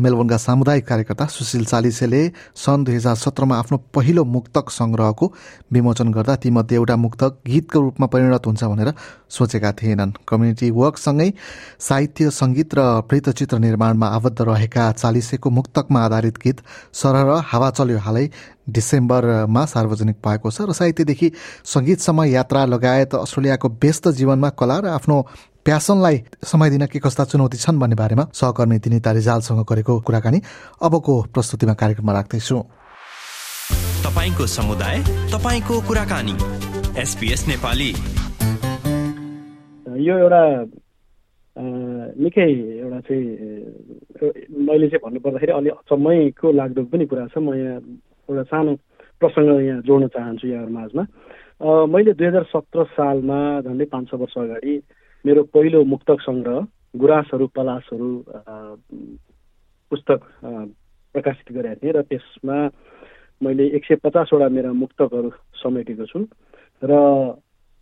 मेलबोर्नका सामुदायिक कार्यकर्ता सुशील चालिसेले सन् दुई हजार सत्रमा आफ्नो पहिलो मुक्तक सङ्ग्रहको विमोचन गर्दा तीमध्ये एउटा मुक्तक गीतको रूपमा परिणत हुन्छ भनेर सोचेका थिएनन्। कम्युनिटी वर्कसँगै साहित्य सङ्गीत र वृत्तचित्र निर्माणमा आबद्ध रहेका चालिसेको मुक्तकमा आधारित गीत सरह हावा चल्यो हालै डिसेम्बरमा सार्वजनिक भएको छ र साहित्यदेखि सङ्गीतसम्म यात्रा लगायत अस्ट्रेलियाको व्यस्त जीवनमा कला र आफ्नो प्यासनलाई समय दिन के कस्ता चुनौती छन् भन्ने बारेमा सहकर्मी दिनिता रिजालसँग गरेको कुराकानी अबको प्रस्तुतिमा कार्यक्रममा राख्दैछु। तपाईँको समुदाय तपाईँको कुराकानी। एसपिएस नेपाली। यो एउटा निकै एउटा चाहिँ मैले चाहिँ भन्नुपर्दाखेरि अलि अचम्मैको लाग्दो पनि कुरा छ। म यहाँ एउटा सानो प्रसङ्ग यहाँ जोड्न चाहन्छु यहाँहरू माझमा। मैले दुई हजार सत्र सालमा झन्डै पाँच छ वर्ष अगाडि मेरो पहिलो मुक्तक सङ्ग्रह गुराँसहरू पलासहरू पुस्तक प्रकाशित गरेका थिएँ र त्यसमा मैले एक सय पचासवटा मेरा मुक्तकहरू समेटेको छु र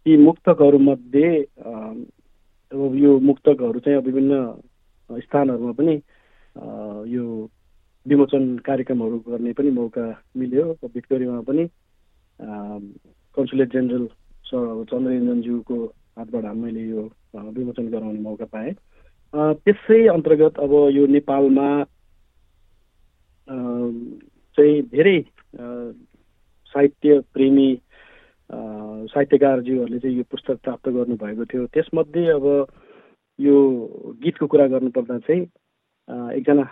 यी मुक्तकहरूमध्ये अब यो मुक्तकहरू चाहिँ विभिन्न स्थानहरूमा पनि यो विमोचन कार्यक्रमहरू गर्ने पनि मौका मिल्यो। भिक्टोरियामा पनि कन्सुलेट जेनरल सर चन्द्ररञ्जनज्यूको हातबाट मैले यो विमोचन गराउने मौका पाएँ। त्यसै अन्तर्गत अब यो नेपालमा चाहिँ धेरै साहित्य प्रेमी साहित्यकारज्यूहरूले चाहिँ यो पुस्तक प्राप्त गर्नुभएको थियो। त्यसमध्ये अब यो गीतको कुरा गर्नुपर्दा चाहिँ एकजना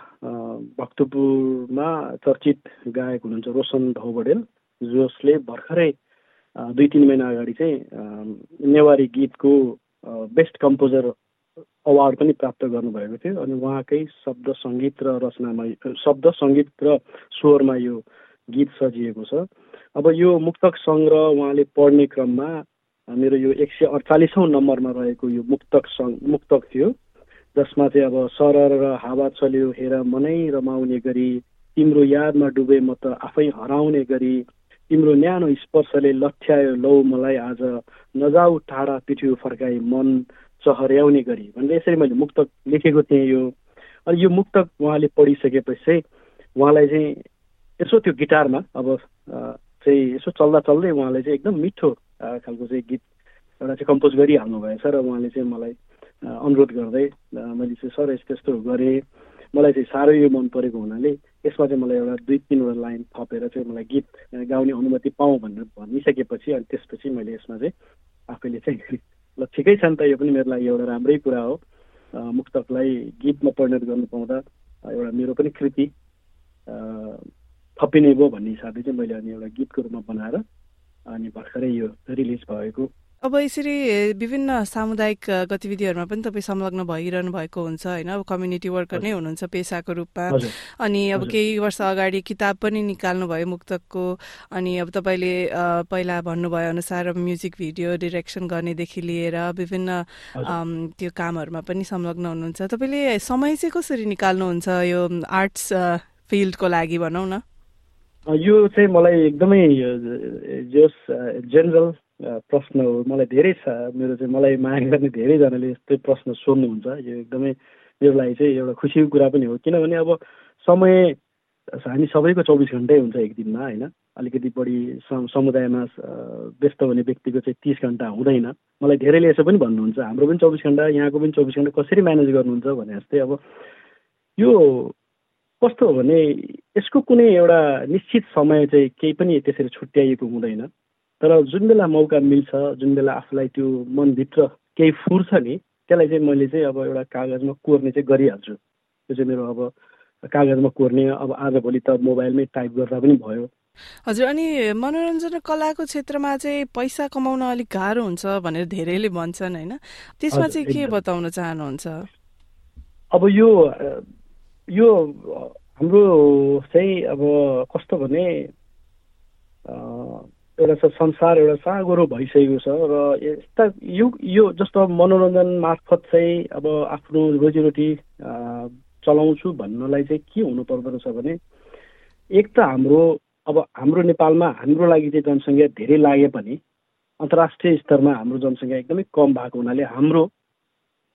भक्तपुरमा चर्चित गायक हुनुहुन्छ रोशन ढौबडेल जसले भर्खरै दुई तिन महिना अगाडि चाहिँ नेवारी गीतको बेस्ट कम्पोजर अवार्ड पनि प्राप्त गर्नुभएको थियो अनि उहाँकै शब्द सङ्गीत र रचनामा शब्द सङ्गीत र स्वरमा यो गीत सजिएको छ। अब यो मुक्तक सङ्ग्रह उहाँले पढ्ने क्रममा मेरो यो एक सय अडचालिसौँ नम्बरमा रहेको यो मुक्तक सङ् मुक्तक थियो। जसमा चाहिँ अब सरर र हावा चल्यो हेर मनै रमाउने गरी तिम्रो यादमा डुबे म त आफै हराउने गरी तिम्रो न्यानो स्पर्शले लठ्यायो लौ मलाई आज। नजाऊ टाढा पिठ्यु फर्काई मन चहर्याउने गरी। भनेर यसरी मैले मुक्तक लेखेको थिएँ यो। अनि यो मुक्तक उहाँले पढिसकेपछि चाहिँ उहाँलाई चाहिँ यसो त्यो गिटारमा अब चाहिँ यसो चल्दा चल्दै उहाँले चाहिँ एकदम मिठो खालको चाहिँ गीत एउटा चाहिँ कम्पोज गरिहाल्नु भएछ र उहाँले चाहिँ मलाई अनुरोध गर्दै मैले चाहिँ सर यस्तो यस्तो गरेँ। मलाई चाहिँ साह्रै यो मन परेको हुनाले यसमा चाहिँ मलाई एउटा दुई तिनवटा लाइन थपेर चाहिँ मलाई गीत गाउने अनुमति पाऊँ भनेर भनिसकेपछि अनि त्यसपछि मैले यसमा चाहिँ आफैले चाहिँ ल ठिकै छ नि त यो पनि मेरो लागि एउटा राम्रै कुरा हो। मुक्तकलाई गीतमा परिणत गर्नु पाउँदा एउटा मेरो पनि कृति थपिने भयो भन्ने हिसाबले चाहिँ मैले अनि एउटा गीतको रूपमा बनाएर अनि भर्खरै यो रिलिज भएको अब यसरी विभिन्न सामुदायिक गतिविधिहरूमा पनि तपाईँ संलग्न भइरहनु भएको हुन्छ होइन? अब कम्युनिटी वर्कर नै हुनुहुन्छ पेसाको रूपमा। अनि अब केही वर्ष अगाडि किताब पनि निकाल्नुभयो मुक्तकको। अनि अब तपाईँले पहिला भन्नुभयो अनुसार अब म्युजिक भिडियो डिरेक्सन गर्नेदेखि लिएर विभिन्न त्यो कामहरूमा पनि संलग्न हुनुहुन्छ। तपाईँले समय चाहिँ कसरी निकाल्नुहुन्छ यो आर्ट्स फिल्डको लागि भनौँ न? यो चाहिँ मलाई एकदमै जस जेनरल प्रश्न हो मलाई धेरै छ। मेरो चाहिँ मलाई माया गर्ने धेरैजनाले यस्तै प्रश्न सोध्नुहुन्छ। यो एकदमै मेरो लागि चाहिँ एउटा खुसीको कुरा पनि हो। किनभने अब समय हामी सबैको चौबिस घन्टै हुन्छ एक दिनमा होइन? अलिकति बढी समुदायमा व्यस्त हुने व्यक्तिको चाहिँ तिस घन्टा हुँदैन। मलाई धेरैले यसो पनि भन्नुहुन्छ। हाम्रो पनि चौबिस घन्टा यहाँको पनि चौबिस घन्टा कसरी म्यानेज गर्नुहुन्छ भने जस्तै अब यो कस्तो हो भने यसको कुनै एउटा निश्चित समय चाहिँ केही पनि त्यसरी छुट्याइएको हुँदैन। तर जुन बेला मौका मिल्छ जुन बेला आफूलाई त्यो मनभित्र केही फुर्छ नि त्यसलाई चाहिँ मैले चाहिँ अब एउटा कागजमा कोर्ने चाहिँ गरिहाल्छु। त्यो चाहिँ मेरो अब कागजमा कोर्ने अब आजभोलि त मोबाइलमै टाइप गर्दा पनि भयो। हजुर अनि मनोरञ्जन र कलाको क्षेत्रमा चाहिँ पैसा कमाउन अलिक गाह्रो हुन्छ भनेर धेरैले भन्छन् होइन? त्यसमा चाहिँ के बताउन चाहनुहुन्छ? अब यो यो हाम्रो चाहिँ अब कस्तो भने एउटा संसार एउटा साँगुरो भइसकेको छ र यस्ता यो यो जस्तो मनोरञ्जन मार्फत चाहिँ अब आफ्नो रोजीरोटी चलाउँछु भन्नलाई चाहिँ के हुनु पर्दो रहेछ भने एक त हाम्रो अब हाम्रो नेपालमा हाम्रो लागि चाहिँ जनसङ्ख्या धेरै लागे पनि अन्तर्राष्ट्रिय स्तरमा हाम्रो जनसङ्ख्या एकदमै कम भएको हुनाले हाम्रो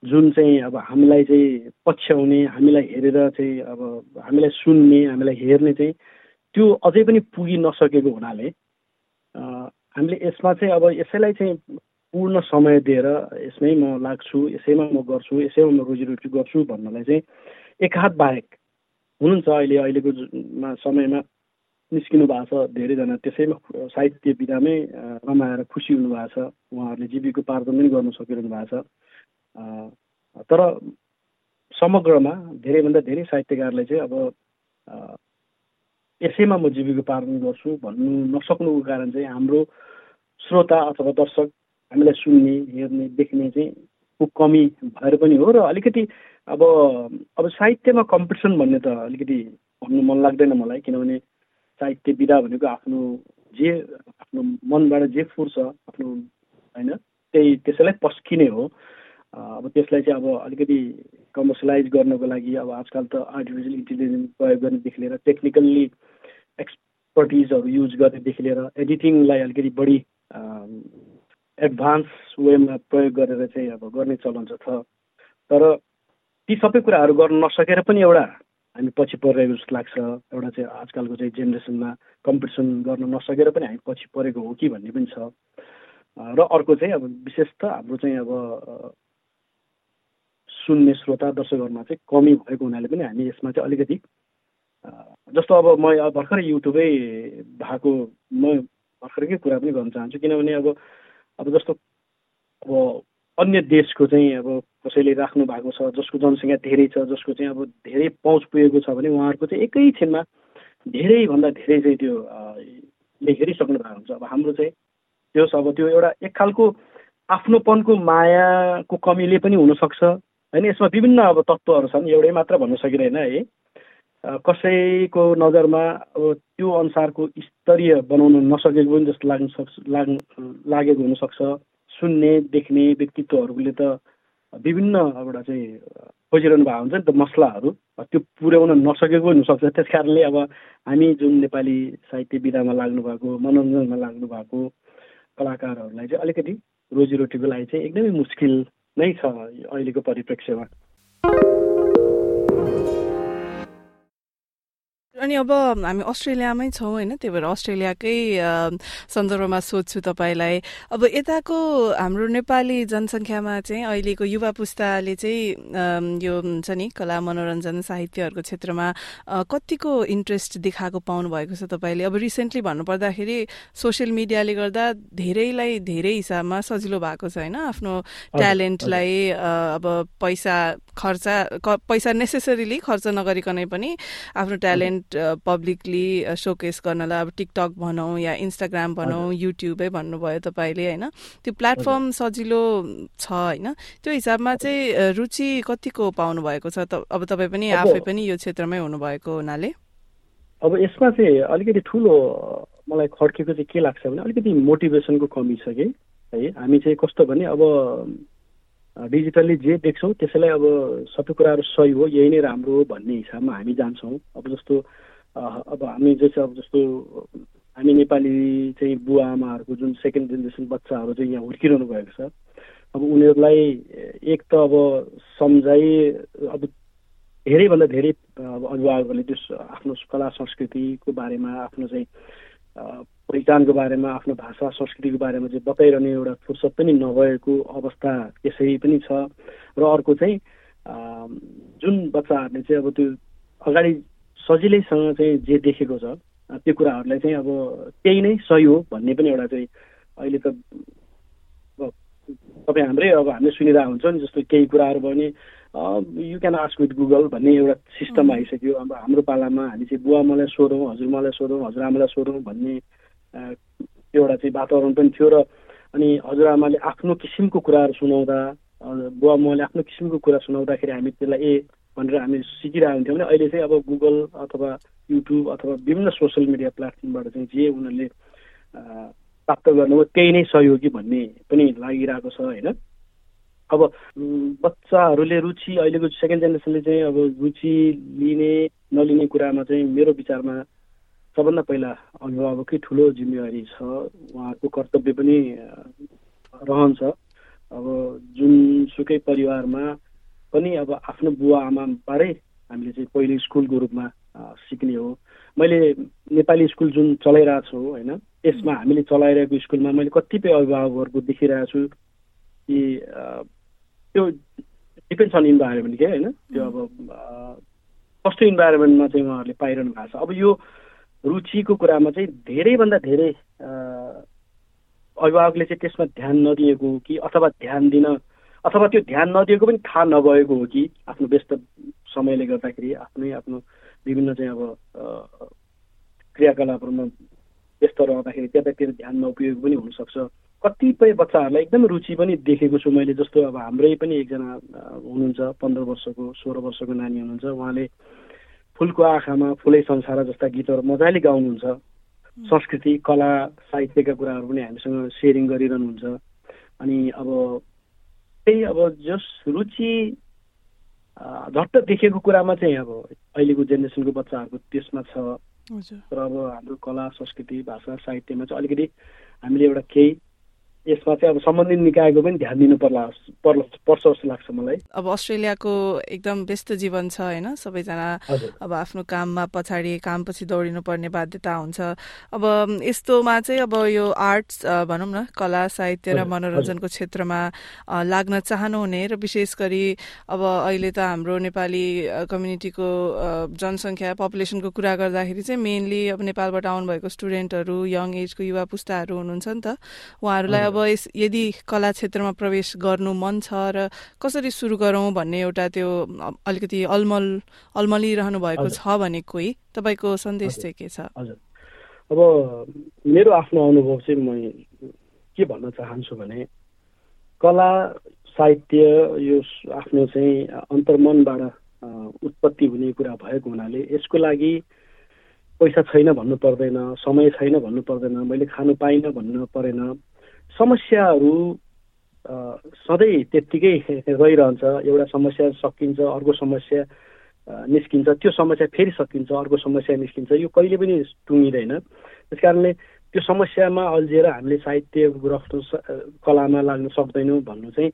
जुन चाहिँ अब हामीलाई चाहिँ पछ्याउने हामीलाई हेरेर चाहिँ अब हामीलाई सुन्ने हामीलाई हेर्ने चाहिँ त्यो अझै पनि पुगि नसकेको हुनाले हामीले यसमा चाहिँ अब यसैलाई चाहिँ पूर्ण समय दिएर यसमै म लाग्छु यसैमा म गर्छु यसैमा म रोजीरोटी गर्छु भन्नलाई चाहिँ एक हात बाहेक हुनुहुन्छ अहिले अहिलेको समयमा निस्किनु भएको छ धेरैजना। त्यसैमा साहित्य विधामै रमाएर खुसी हुनुभएको छ उहाँहरूले जीविकोपार्जन पनि गर्न सकिरहनु भएको छ। तर समग्रमा धेरैभन्दा धेरै साहित्यकारले चाहिँ अब यसैमा म जीविकोपार्जन गर्छु भन्नु नसक्नुको कारण चाहिँ हाम्रो श्रोता अथवा दर्शक हामीलाई सुन्ने हेर्ने देख्ने चाहिँ को कमी भएर पनि हो र अलिकति अब अब साहित्यमा कम्पिटिसन भन्ने त अलिकति भन्नु मन लाग्दैन मलाई किनभने साहित्य विधा भनेको आफ्नो जे आफ्नो मनबाट जे फुर्छ आफ्नो होइन त्यही त्यसैलाई पस्किने हो। अब त्यसलाई चाहिँ अब अलिकति कमर्सियलाइज गर्नको लागि अब आजकल त आर्टिफिसियल इन्टेलिजेन्स प्रयोग गर्नेदेखि लिएर टेक्निकल्ली एक्सपर्टिजहरू युज गर्नेदेखि लिएर एडिटिङलाई अलिकति बढी एडभान्स वेमा प्रयोग गरेर चाहिँ अब गर्ने चलन छ। तर ती सबै कुराहरू गर्न नसकेर पनि एउटा हामी पछि परिरहेको जस्तो लाग्छ। एउटा चाहिँ आजकलको चाहिँ जेनेरेसनमा कम्पिटिसन गर्न नसकेर पनि हामी पछि परेको हो कि भन्ने पनि छ। र अर्को चाहिँ अब विशेष त हाम्रो चाहिँ अब सुन्ने श्रोता दर्शकहरूमा चाहिँ कमी भएको हुनाले पनि हामी यसमा चाहिँ अलिकति जस्तो अब म भर्खरै युट्युबै भएको म भर्खरकै कुरा पनि गर्न चाहन्छु किनभने अब अब जस्तो अब अन्य देशको चाहिँ अब कसैले राख्नु भएको छ जसको जनसङ्ख्या धेरै छ जसको चाहिँ अब धेरै पहुँच पुगेको छ भने उहाँहरूको चाहिँ एकैछिनमा धेरैभन्दा धेरै चाहिँ त्यो हेरिसक्नु भएको हुन्छ। अब हाम्रो चाहिँ त्यो अब त्यो एउटा एक खालको आफ्नोपनको मायाको कमीले पनि हुनसक्छ। होइन यसमा विभिन्न अब तत्त्वहरू छन् एउटै मात्र भन्न सकिँदैन है। कसैको नजरमा त्यो अनुसारको स्तरीय बनाउन नसकेको पनि जस्तो लाग्न सक्छ लाग् लागेको हुनसक्छ। सुन्ने देख्ने व्यक्तित्वहरूले त विभिन्न एउटा चाहिँ खोजिरहनु भएको हुन्छ नि त मसलाहरू त्यो पुर्याउन नसकेको हुनसक्छ। त्यस कारणले अब हामी जुन नेपाली साहित्य विधामा लाग्नु भएको मनोरञ्जनमा लाग्नु भएको कलाकारहरूलाई चाहिँ अलिकति रोजीरोटीको लागि चाहिँ एकदमै मुस्किल नै छ अहिलेको परिप्रेक्ष्यमा। अनि अब हामी अस्ट्रेलियामै छौँ होइन त्यही भएर अस्ट्रेलियाकै सन्दर्भमा सोध्छु तपाईँलाई। अब यताको हाम्रो नेपाली जनसङ्ख्यामा चाहिँ अहिलेको युवा पुस्ताले चाहिँ यो हुन्छ नि कला मनोरञ्जन साहित्यहरूको क्षेत्रमा कतिको इन्ट्रेस्ट देखाएको पाउनु भएको छ तपाईँले? अब रिसेन्टली भन्नुपर्दाखेरि सोसियल मिडियाले गर्दा धेरैलाई धेरै हिसाबमा सजिलो भएको छ होइन आफ्नो ट्यालेन्टलाई अब पैसा खर्च पैसा नेसेसरीली खर्च नगरिकनै पनि आफ्नो ट्यालेन्ट पब्लिकली सोकेस गर्नलाई अब टिकटक भनौँ या इन्स्टाग्राम भनौँ युट्युबै भन्नुभयो तपाईँले होइन? त्यो प्लेटफर्म सजिलो छ होइन? त्यो हिसाबमा चाहिँ रुचि कतिको पाउनु भएको छ अब तपाईँ पनि आफै पनि यो क्षेत्रमै हुनुभएको हुनाले? अब यसमा चाहिँ अलिकति ठुलो मलाई खड्केको चाहिँ के लाग्छ भने अलिकति मोटिभेसनको कमी छ कि? है हामी चाहिँ कस्तो भने अब डिजिटल्ली जे देख्छौँ त्यसैलाई अब सबै कुराहरू सही हो यही नै राम्रो हो भन्ने हिसाबमा हामी जान्छौँ। अब जस्तो अब हामी जस्तो अब जस्तो हामी नेपाली चाहिँ बुवा आमाहरूको जुन सेकेन्ड जेनेरेसन बच्चाहरू चाहिँ यहाँ हुर्किरहनु भएको छ अब उनीहरूलाई एक त अब सम्झाइ अब धेरैभन्दा धेरै अब अभिभावकहरूले त्यो आफ्नो कला संस्कृतिको बारेमा आफ्नो चाहिँ पहिचानको बारेमा आफ्नो भाषा संस्कृतिको बारेमा चाहिँ बताइरहने एउटा फुर्सद पनि नभएको अवस्था त्यसै पनि छ। र अर्को चाहिँ जुन बच्चाहरूले चाहिँ अब त्यो अगाडि सजिलैसँग चाहिँ जे देखेको छ त्यो कुराहरूलाई चाहिँ अब त्यही नै सही हो भन्ने पनि एउटा चाहिँ अहिले त तपाईँ हाम्रै अब हामीले सुनिरहेको हुन्छ नि जस्तो केही कुराहरू भयो भने you can ask with Google भन्ने एउटा सिस्टम आइसक्यो। अब हाम्रो पालामा हामी चाहिँ बुवा मलाई सोधौँ हजुर मलाई सोधौँ हजुरआमालाई सोधौँ भन्ने एउटा चाहिँ वातावरण पनि थियो र अनि हजुरआमाले आफ्नो किसिमको कुराहरू सुनाउँदा बुवा मैले आफ्नो किसिमको कुरा सुनाउँदाखेरि हामी त्यसलाई ए भनेर हामी सिकिरहेको हुन्थ्यौँ भने अहिले चाहिँ अब गुगल अथवा युट्युब अथवा विभिन्न सोसियल मिडिया प्लेटफर्मबाट चाहिँ जे उनीहरूले प्राप्त गर्नुभयो त्यही नै सहयोगी भन्ने पनि लागिरहेको छ होइन? अब बच्चाहरूले रुचि अहिलेको सेकेन्ड जेनेरेसनले चाहिँ अब रुचि लिने नलिने कुरामा चाहिँ मेरो विचारमा सबभन्दा पहिला अभिभावकै ठुलो जिम्मेवारी छ उहाँको कर्तव्य पनि रहन्छ। अब जुनसुकै परिवारमा पनि अब आफ्नो बुवा आमाबाटै हामीले चाहिँ पहिले स्कुलको रूपमा सिक्ने हो। मैले नेपाली स्कुल जुन चलाइरहेको छु होइन यसमा हामीले चलाइरहेको स्कुलमा मैले कतिपय अभिभावकहरूको देखिरहेको छु। कि त्यो डिपेन्ड्स अन इन्भाइरोमेन्ट के होइन? त्यो अब कस्तो इन्भाइरोमेन्टमा चाहिँ उहाँहरूले पाइरहनु भएको छ? अब यो रुचिको कुरामा चाहिँ धेरैभन्दा धेरै अभिभावकले चाहिँ त्यसमा ध्यान नदिएको हो कि अथवा ध्यान दिन अथवा त्यो ध्यान नदिएको पनि थाहा नभएको हो कि आफ्नो व्यस्त समयले गर्दाखेरि आफ्नै आफ्नो विभिन्न चाहिँ अब क्रियाकलापहरूमा व्यस्त रहँदाखेरि त्यतातिर ध्यान नउपयोग पनि हुनसक्छ। कतिपय बच्चाहरूलाई एकदम रुचि पनि देखेको छु मैले जस्तो अब हाम्रै पनि एकजना हुनुहुन्छ पन्ध्र वर्षको सोह्र वर्षको नानी हुनुहुन्छ। उहाँले फुलको आँखामा फुलै संसार जस्ता गीतहरू मजाले गाउनुहुन्छ। संस्कृति कला साहित्यका कुराहरू पनि हामीसँग सेयरिङ गरिरहनुहुन्छ। अनि अब त्यही अब जस रुचि झट्ट देखेको कुरामा चाहिँ अब अहिलेको जेनेरेसनको बच्चाहरूको त्यसमा छ। तर अब हाम्रो कला संस्कृति भाषा साहित्यमा चाहिँ अलिकति हामीले एउटा केही यसमा चाहिँ अब सम्बन्धित निकायको पनि ध्यान दिनु पर्ला पर्छ जस्तो लाग्छ मलाई। अब अस्ट्रेलियाको एकदम व्यस्त जीवन छ होइन? सबैजना अब आफ्नो काममा पछाडि काम पछि दौडिनु पर्ने बाध्यता हुन्छ। अब यस्तोमा चाहिँ अब यो आर्ट्स भनौँ न कला साहित्य र मनोरञ्जनको क्षेत्रमा लाग्न चाहनुहुने र विशेष गरी अब अहिले त हाम्रो नेपाली कम्युनिटीको जनसङ्ख्या पपुलेसनको कुरा गर्दाखेरि चाहिँ मेनली अब नेपालबाट आउनुभएको स्टुडेन्टहरू यङ एजको युवा पुस्ताहरू हुनुहुन्छ नि त। उहाँहरूलाई अब यदि कला क्षेत्रमा प्रवेश गर्नु मन छ र कसरी सुरु गरौँ भन्ने एउटा त्यो अलिकति अलमल अलमलिरहनु भएको छ भने कोही? तपाईँको सन्देश चाहिँ के छ? हजुर। अब मेरो आफ्नो अनुभव चाहिँ म के भन्न चाहन्छु भने कला साहित्य यो आफ्नो चाहिँ अन्तर्मनबाट उत्पत्ति हुने कुरा भएको हुनाले यसको लागि पैसा छैन भन्नु पर्दैन समय छैन भन्नु पर्दैन मैले खानु पाइनँ भन्नु परेन। समस्याहरू सधैँ त्यत्तिकै रहिरहन्छ। एउटा समस्या सकिन्छ अर्को समस्या निस्किन्छ। त्यो समस्या फेरि सकिन्छ अर्को समस्या निस्किन्छ। यो कहिले पनि टुङ्गिँदैन। त्यस कारणले त्यो समस्यामा अल्झिएर हामीले साहित्य ग्रफ्ट कलामा लाग्न सक्दैनौँ भन्नु चाहिँ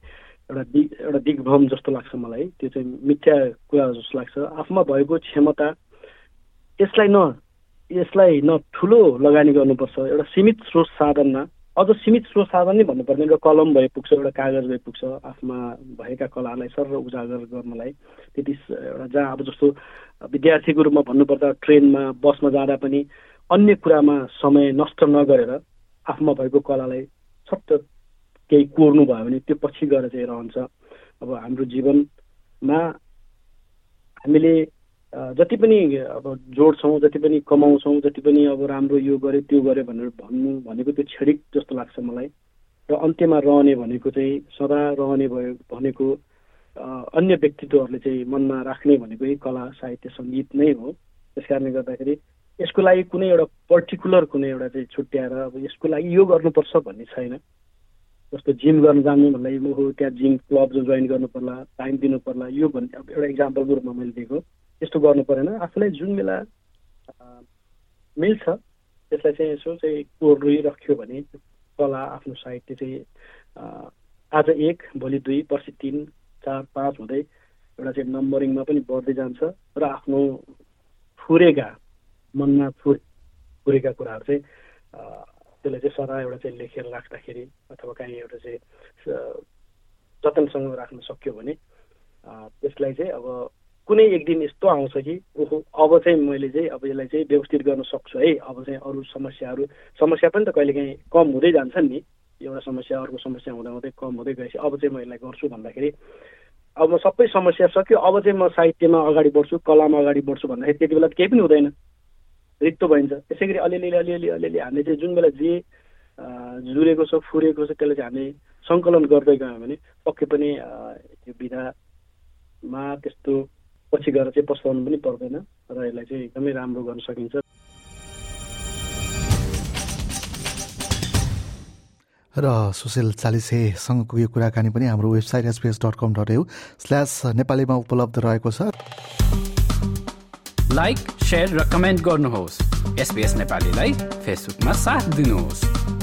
एउटा दि एउटा दिग्भ्रम जस्तो लाग्छ मलाई। त्यो चाहिँ मिथ्या कुरा जस्तो लाग्छ। आफूमा भएको क्षमता यसलाई न यसलाई न ठुलो लगानी गर्नुपर्छ। एउटा सीमित स्रोत साधनमा अझ सीमित स्रोत साधन नै भन्नु पर्दैन एउटा कलम भए पुग्छ एउटा कागज भए पुग्छ आफ्ना भएका कलालाई सर उजागर गर्नलाई त्यति एउटा जहाँ अब जस्तो विद्यार्थीको रूपमा भन्नुपर्दा ट्रेनमा बसमा जाँदा पनि अन्य कुरामा समय नष्ट नगरेर आफूमा भएको कलालाई सट्ट केही कोर्नु भयो भने त्यो पछि गएर चाहिँ रहन्छ। अब हाम्रो जीवनमा हामीले जति पनि अब जोड्छौँ जति पनि कमाउँछौँ जति पनि अब राम्रो यो गऱ्यो त्यो गऱ्यो भनेर भन्नु भनेको त्यो क्षणिक जस्तो लाग्छ मलाई। र अन्त्यमा रहने भनेको चाहिँ सदा रहने भयो भनेको अन्य व्यक्तित्वहरूले चाहिँ मनमा राख्ने भनेको कला साहित्य सङ्गीत नै हो। त्यस कारणले गर्दाखेरि यसको लागि कुनै एउटा पर्टिकुलर कुनै एउटा चाहिँ छुट्याएर अब यसको लागि यो गर्नुपर्छ भन्ने छैन। जस्तो जिम गर्न जानु भन्दा म हो त्यहाँ जिम क्लब जोइन गर्नु पर्ला टाइम दिनु पर्ला यो भन्ने अब एउटा इक्जाम्पलको रूपमा मैले दिएको। त्यस्तो गर्नु परेन। आफूलाई जुन बेला मिल्छ त्यसलाई चाहिँ यसो चाहिँ कोरिराख्यो भने कला आफ्नो साहित्य चाहिँ आज एक भोलि दुई पर्सि तिन चार पाँच हुँदै एउटा चाहिँ नम्बरिङमा पनि बढ्दै जान्छ र आफ्नो फुरेका मनमा फुर फुरेका कुराहरू चाहिँ त्यसलाई चाहिँ सदा एउटा चाहिँ लेखेर राख्दाखेरि अथवा काहीँ एउटा चाहिँ जतनसँग राख्न सक्यो भने त्यसलाई चाहिँ अब कुनै एक दिन यस्तो आउँछ कि ओहो अब चाहिँ मैले चाहिँ अब यसलाई चाहिँ व्यवस्थित गर्न सक्छु है अब चाहिँ अरू समस्याहरू समस्या पनि त कहिलेकाहीँ कम हुँदै जान्छन् नि एउटा समस्या अर्को समस्या हुँदा हुँदै कम हुँदै गएपछि अब चाहिँ म यसलाई गर्छु भन्दाखेरि अब म सबै समस्या सक्यो अब चाहिँ म साहित्यमा अगाडि बढ्छु कलामा अगाडि बढ्छु भन्दाखेरि त्यति बेला केही पनि हुँदैन। रित्तो भइन्छ। त्यसै गरी अलिअलि अलिअलि अलिअलि हामीले चाहिँ जुन बेला जे जुरेको छ फुरेको छ त्यसलाई चाहिँ हामीले सङ्कलन गर्दै गयौँ भने पक्कै पनि यो विधामा त्यस्तो पछि गएर चाहिँ पस्ताउनु पनि पर्दैन र यसलाई चाहिँ एकदमै राम्रो गर्न सकिन्छ। र सुशील चालिसेसँगको यो कुराकानी पनि हाम्रो website SBS dot com dot U slash नेपालीमा उपलब्ध रहेको छ। लाइक र कमेन्ट गर्नुहोस्। एसपिएस नेपालीलाई फेसबुकमा साथ दिनुहोस्।